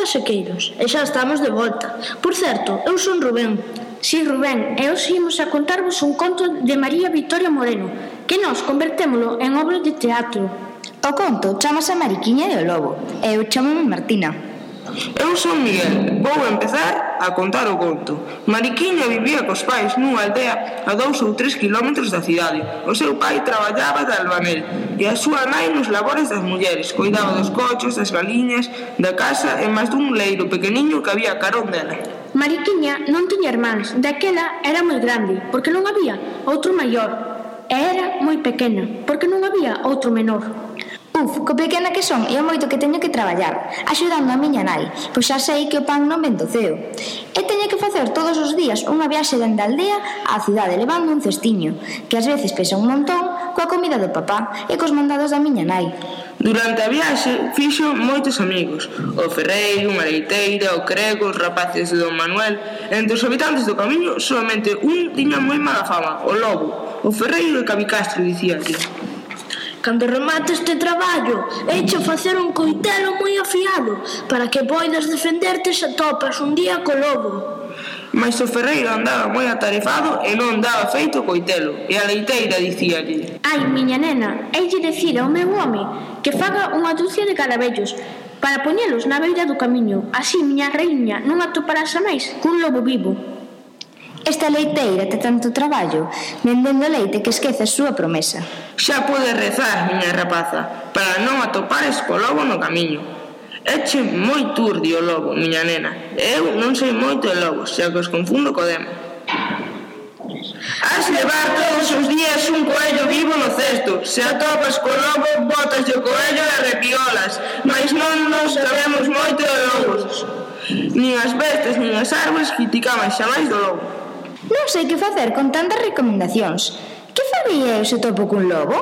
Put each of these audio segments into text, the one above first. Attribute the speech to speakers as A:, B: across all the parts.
A: de Sequeiros e xa estamos de volta. Por certo, eu son Rubén.
B: Si, sí, Rubén, e hoxe imos a contarvos un conto de María Victoria Moreno, que nós convertémolo en obra de teatro.
C: O conto chamase Mariquiña e o Lobo, e eu chamome Martina.
D: Eu son Miguel, vou empezar a contar o conto. Mariquiña vivía cos pais nunha aldea a dous ou tres kilómetros da cidade. O seu pai traballaba de albanel e a súa nai nos labores das mulleres. Cuidaba dos cochos, das galiñas, da casa e máis dun leiro pequeniño que había carón dela.
B: Mariquiña non tiña irmáns, daquela era moi grande, porque non había outro maior, e era moi pequena, porque non había outro menor.
C: Uf, co pequena que son, e o moito que teño que traballar, axudando a miña nai, pois xa sei que o pan non vendo ceo. E teño que facer todos os días unha viaxe dende a aldea á cidade levando un cestiño, que ás veces pesa un montón coa comida do papá e cos mandados da miña nai.
D: Durante a viaxe fixo moitos amigos, o ferreiro, unha leiteira, o crego, os rapaces do Manuel. Entre os habitantes do camiño, solamente un tiña moi mala fama, o lobo. O ferreiro e Cabicastro dicía que.
A: Cando remate este traballo, eiche facer un coitelo moi afiado para que poidas defenderte se topas un día co lobo.
D: Mais o ferreiro andaba moi atarefado e non daba feito o coitelo, e a leiteira dicíalle
B: Ai, miña nena, hei de dicir ao meu home que faga unha dúcia de carabellos para poñelos na beira do camiño. Así, miña reiña, non atoparás a máis cun lobo vivo
C: esta leiteira te tanto traballo, vendendo leite que esquece a súa promesa.
D: Xa podes rezar, miña rapaza, para non atopares co lobo no camiño. Eche moi turdi o lobo, miña nena. Eu non sei moito de lobos, xa que os confundo co demo. Has levar todos os días un coello vivo no cesto. Se atopas co lobo, botas o coello e arrepiolas. Mas non nos sabemos moito de lobos. Nin as bestas, nin as árboles criticaban xa máis do lobo.
C: Non sei que facer con tantas recomendacións. Que faría eu se topo cun lobo?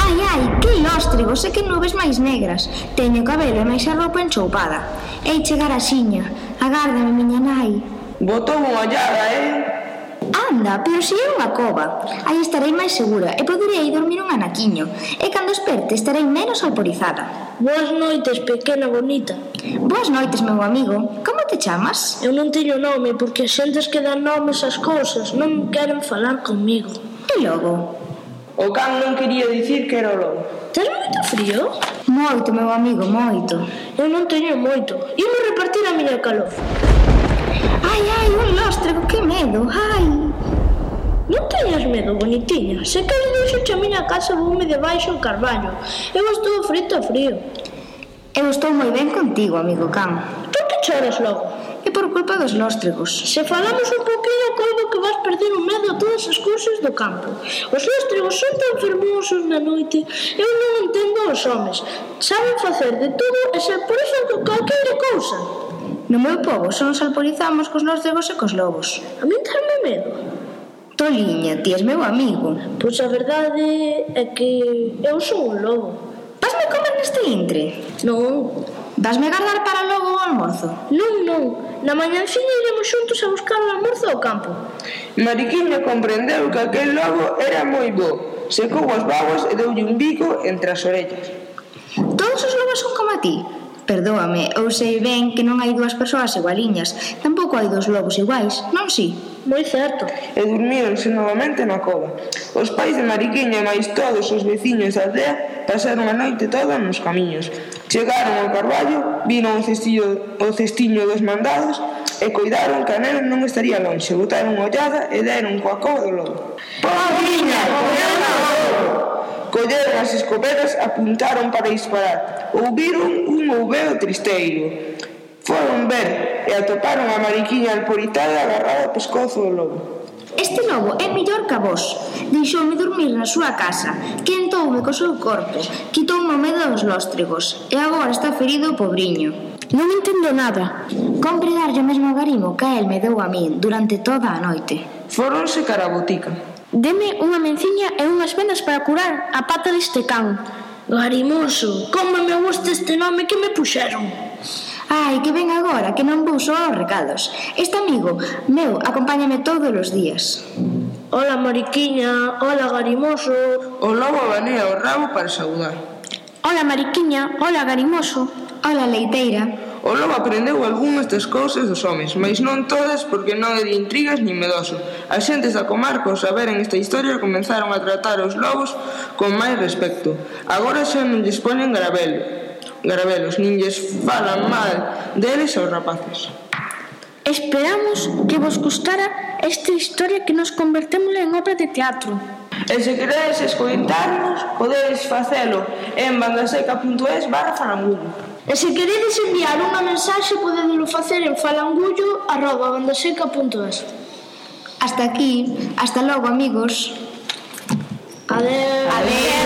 C: Ai, ai, que lóstrigos e que nubes máis negras. Teño cabelo e máis a roupa enchoupada. Ei chegar a xiña. Agárdame, miña nai.
D: Botou unha ollada, eh?
C: Anda, pero se si é unha cova. Aí estarei máis segura e poderei dormir un anaquiño. E cando esperte estarei menos alporizada.
A: Boas noites, pequena bonita.
C: Boas noites, meu amigo. Como te chamas?
A: Eu non teño nome porque as xentes que dan nomes ás cousas non queren falar comigo.
C: E logo?
D: O can non quería dicir que era o lobo.
A: Tens moito frío?
C: Moito, meu amigo, moito.
A: Eu non teño moito. Imo repartir a miña calor.
C: Ai, ai, un lóstrego, que medo, ai.
A: Non teñas medo, bonitinha. Se queres deixo a miña casa voume debaixo o carballo. Eu estou frito a frío.
C: Eu estou moi ben contigo, amigo can.
A: Por que choras logo?
C: E por culpa dos lóstregos.
A: Se falamos un poquinho, coido que vas perder o medo a todas as cousas do campo. Os lóstregos son tan fermosos na noite. Eu non entendo os homes. Saben facer de todo e se por iso que calqueira cousa.
C: No meu povo só nos alporizamos cos nórdegos e cos lobos.
A: A min me medo.
C: Toliña, ti és meu amigo.
A: Pois a verdade é que eu sou un lobo.
C: Vasme comer neste intre?
A: Non.
C: Vasme guardar para logo o almorzo?
A: Non, non. Na mañanciña iremos xuntos a buscar o almorzo ao campo.
D: Mariquiña comprendeu que aquel lobo era moi bo. Secou as babas e deulle un bico entre as orellas.
C: Todos os lobos son como a ti, Perdóame, eu sei ben que non hai dúas persoas igualiñas, tampouco hai dous lobos iguais, non si?
A: Moi certo.
D: E durmíronse novamente na cova. Os pais de Mariquiña e máis todos os veciños da aldea pasaron a noite toda nos camiños. Chegaron ao Carballo, viron o cestillo, o cestiño dos mandados e coidaron que a nena non estaría lonxe. Botaron unha ollada e deron coa cova do lobo. Pobriña! Pobriña! Colleron as escopetas, apuntaron para disparar. Ouviron un ouveo tristeiro. Foron ver e atoparon a mariquiña alporitada agarrada ao pescozo do lobo.
C: Este lobo é mellor que a vos. Deixoume dormir na súa casa, quentoume co seu corpo, quitoume o medo dos lóstregos, e agora está ferido o pobriño.
B: Non entendo nada.
C: Compre darlle o mesmo garimo que el me deu a min durante toda a noite.
D: Foronse cara a botica.
B: Deme unha menciña e unhas vendas para curar a pata deste can.
A: Garimoso, como me gusta este nome que me puxeron.
C: Ai, que ven agora, que non vou só aos recados. Este amigo meu acompáñame todos os días.
A: Hola, Mariquiña. Hola, Garimoso.
D: O lobo venía o rabo para saudar.
B: Hola, Mariquiña. Hola, Garimoso.
C: Hola, Leiteira.
D: O lobo aprendeu algunhas das cousas dos homens, mas non todas porque non é de intrigas nin medoso. As xentes da comarca, ao saberen esta historia, comenzaron a tratar os lobos con máis respecto. Agora xa non lles poñen garabelo, garabelos, nin lles falan mal deles aos rapaces.
B: Esperamos que vos gustara esta historia que nos convertemos en obra de teatro.
D: E se queredes escoitarnos, podedes facelo en bandaseca.es barra farangulo.
A: E se queredes enviar unha mensaxe podedelo facer en falangullo@bandaseca.es.
C: Hasta aquí, hasta logo amigos.
A: Adeu.
C: Adeu.